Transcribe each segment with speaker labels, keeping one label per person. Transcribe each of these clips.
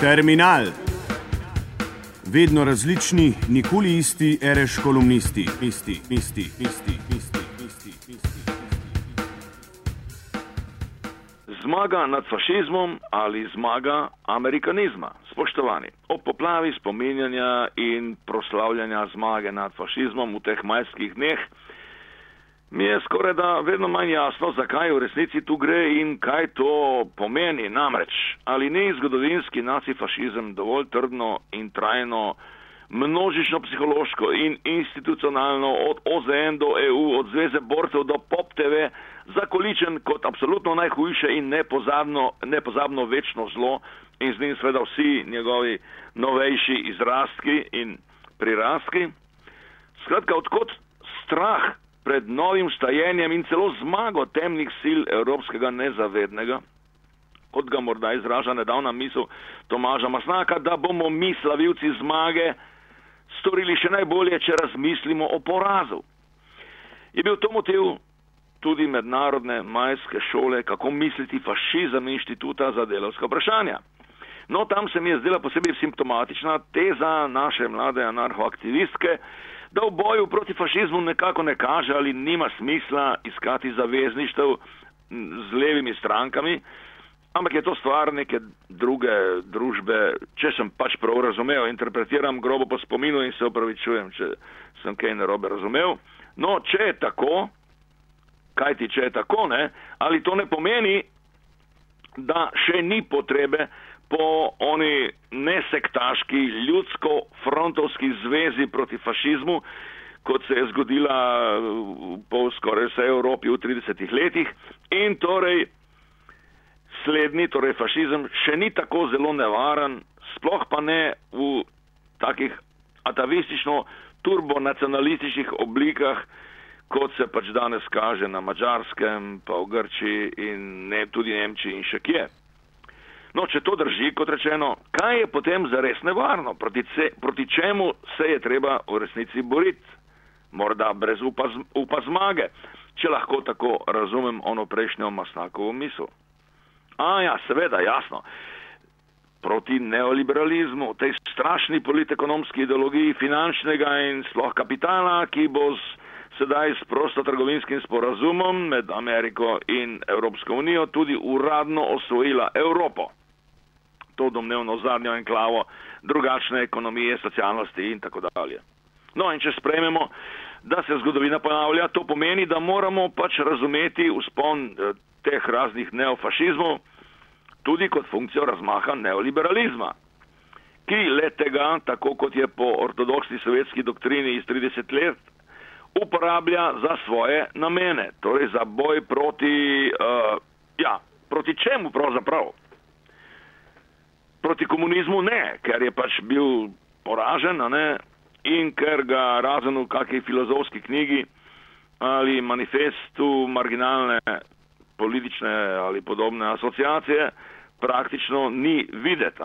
Speaker 1: Terminal. Vedno različni, nikoli isti, reš kolumnisti, isti, isti, isti, isti, isti, isti.
Speaker 2: Zmaga nad fašizmom ali zmaga amerikanizma. Spoštovani, ob poplavi spominjanja in proslavljanja zmage nad fašizmom v teh majskih dneh mi je skoraj da vedno manj jasno, zakaj v resnici tu gre in kaj to pomeni. Namreč, ali ni zgodovinski nacifašizem dovolj trdno in trajno, množično psihološko in institucionalno od OZN do EU, od Zveze borcev do POP TV, zakoličen kot absolutno najhujše in nepozabno, nepozabno večno zlo in z njim seveda vsi njegovi novejši izrastki in prirastki. Skratka, odkot strah pred novim stajenjem in celo zmago temnih sil evropskega nezavednega, kot ga morda izraža nedavna misel Tomaža Masnaka, da bomo mi, slavilci zmage, storili še najbolje, če razmislimo o porazu. Je bil to motiv tudi mednarodne majske šole, kako misliti fašizem inštituta za delovska vprašanja. No, tam se mi je zdela posebej simptomatična teza naše mlade anarhoaktivistke, da v boju proti fašizmu nekako ne kaže ali nima smisla iskati zavezništev z levimi strankami, ampak je to stvar neke druge družbe, če sem pač prav razumel, interpretiram grobo po spominu in se opravičujem, če sem kaj narobe razumel. No, če je tako, kaj ti če je tako, ne, ali to ne pomeni, da še ni potrebe po oni nesektaški ljudsko-frontovski zvezi proti fašizmu, kot se je zgodila po skoraj vsej Evropi v 30 letih. In torej slednji, torej fašizem, še ni tako zelo nevaren, sploh pa ne v takih atavistično-turbonacionalističnih oblikah, kot se pač danes kaže na Mačarskem, pa v Grčiji in ne, tudi Nemčiji in še kje. No, če to drži, kot rečeno, kaj je potem zares nevarno, proti, ce, proti čemu se je treba v resnici boriti? Morda brez upa, upa zmage, če lahko tako razumem ono prejšnjo masnakovo misel. A ja, seveda, jasno. Proti neoliberalizmu, tej strašni politekonomski ideologiji finančnega in sploh kapitala, ki bo z, sedaj s prostotrgovinskim sporazumom med Ameriko in Evropsko unijo tudi uradno osvojila Evropo to domnevno zadnjo enklavo drugačne ekonomije, socialnosti in tako dalje. No in če sprememo, da se zgodovina ponavlja, to pomeni, da moramo pač razumeti uspon eh, teh raznih neofašizmov tudi kot funkcijo razmaha neoliberalizma, ki le tega, tako kot je po ortodoksni sovjetski doktrini iz 30 let, uporablja za svoje namene, torej za boj proti, uh, ja, proti čemu pravzaprav? Proti komunizmu ne, ker je pač bil poražen in ker ga razen v kakšni filozofski knjigi ali manifestu marginalne politične ali podobne asociacije praktično ni videti.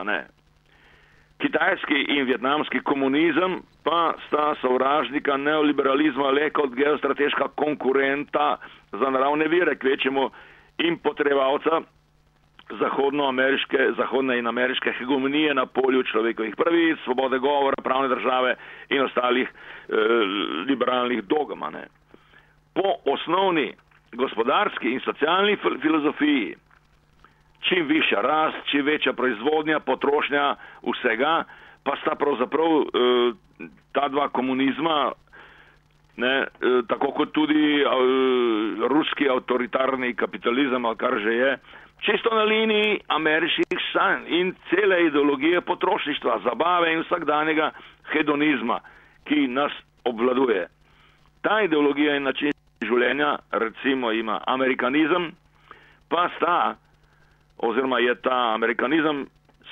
Speaker 2: Kitajski in vietnamski komunizem pa sta sovražnika neoliberalizma le kot geostrateška konkurenta za naravne vire, kvečemo in potrebalca zahodnoameriške, zahodne in ameriške hegemonije na polju človekovih pravic, svobode govora, pravne države in ostalih eh, liberalnih dogmane. Po osnovni gospodarski in socialni filozofiji, čim višja rast, čim večja proizvodnja, potrošnja vsega, pa sta pravzaprav eh, ta dva komunizma, ne, eh, tako kot tudi eh, ruski avtoritarni kapitalizem, ali kar že je, čisto na liniji ameriških sanj in cele ideologije potrošništva, zabave in vsakdanjega hedonizma, ki nas obvladuje. Ta ideologija in način življenja, recimo ima amerikanizem, pa sta, oziroma je ta amerikanizem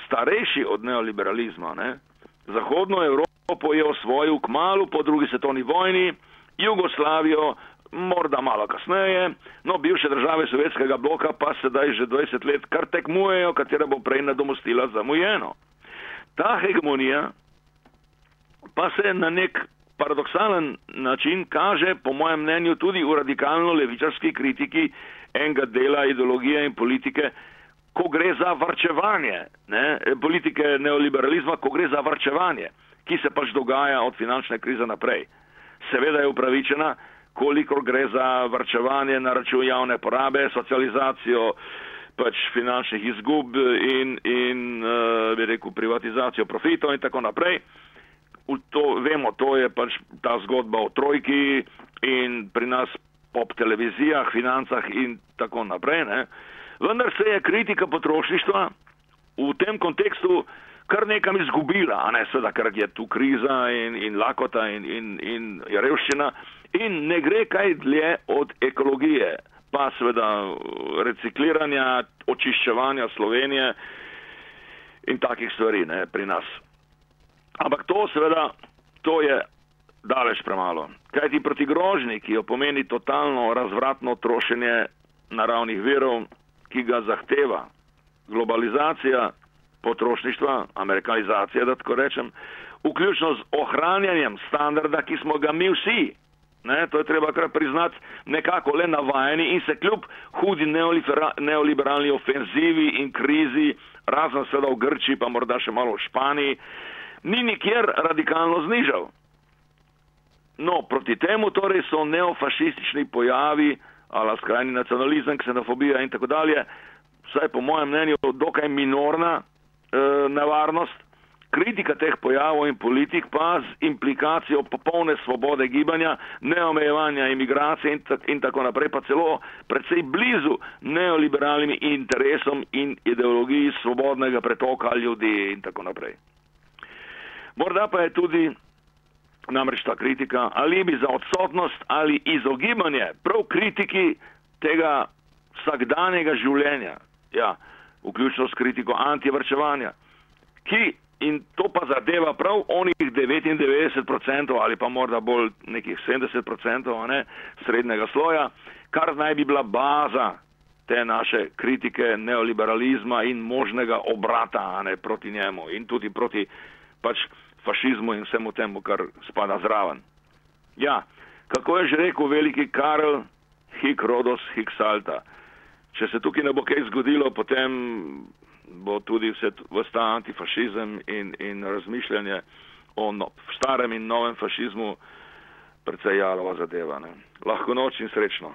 Speaker 2: starejši od neoliberalizma. Ne? Zahodno Evropo je osvojil k malu po drugi svetovni vojni, Jugoslavijo morda malo kasneje, no bivše države sovjetskega bloka pa sedaj že 20 let kar tekmujejo, katera bo prej nadomostila zamujeno. Ta hegemonija pa se na nek paradoksalen način kaže, po mojem mnenju, tudi v radikalno levičarski kritiki enega dela ideologije in politike ko gre za vrčevanje, ne, politike neoliberalizma, ko gre za vrčevanje, ki se pač dogaja od finančne krize naprej. Seveda je upravičena, kolikor gre za vrčevanje na račun javne porabe, socializacijo pač finančnih izgub in, in uh, bi rekel, privatizacijo profitov in tako naprej. To, vemo, to je pač ta zgodba o trojki in pri nas pop televizijah, financah in tako naprej. Ne. Vendar se je kritika potrošništva v tem kontekstu kar nekam izgubila, a ne seveda, ker je tu kriza in, in lakota in, in, in revščina in ne gre kaj dlje od ekologije, pa seveda recikliranja, očiščevanja Slovenije in takih stvari ne, pri nas. Ampak to seveda, to je daleč premalo. Kaj ti proti grožnji, ki jo pomeni totalno razvratno trošenje naravnih virov, ki ga zahteva globalizacija potrošništva, amerikanizacija, da tako rečem, vključno z ohranjanjem standarda, ki smo ga mi vsi, ne, to je treba kar priznati, nekako le navajeni in se kljub hudi neoliberalni ofenzivi in krizi, razen seveda v Grčiji, pa morda še malo v Španiji, ni nikjer radikalno znižal. No, proti temu torej so neofašistični pojavi, ala skrajni nacionalizem, ksenofobija in tako dalje, vsaj po mojem mnenju, dokaj minorna nevarnost. Kritika teh pojavov in politik pa z implikacijo popolne svobode gibanja, neomejevanja imigracije in, tak, in tako naprej, pa celo predvsej blizu neoliberalnim interesom in ideologiji svobodnega pretoka ljudi in tako naprej. Morda pa je tudi namreč ta kritika alibi za odsotnost ali izogibanje prav kritiki tega vsakdanjega življenja, ja, vključno s kritiko antivrčevanja, ki in to pa zadeva prav onih 99% ali pa morda bolj nekih 70% ne, srednjega sloja, kar naj bi bila baza te naše kritike neoliberalizma in možnega obrata ne, proti njemu in tudi proti pač fašizmu in vsemu temu, kar spada zraven. Ja, kako je že rekel veliki Karl, hik rodos, hik salta. Če se tukaj ne bo kaj zgodilo, potem bo tudi vse ta antifašizem in, in razmišljanje o no, starem in novem fašizmu precej jalova zadeva. Ne. Lahko noč in srečno.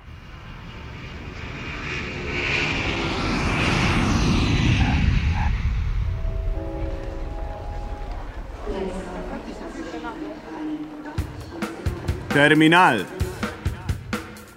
Speaker 1: Terminal.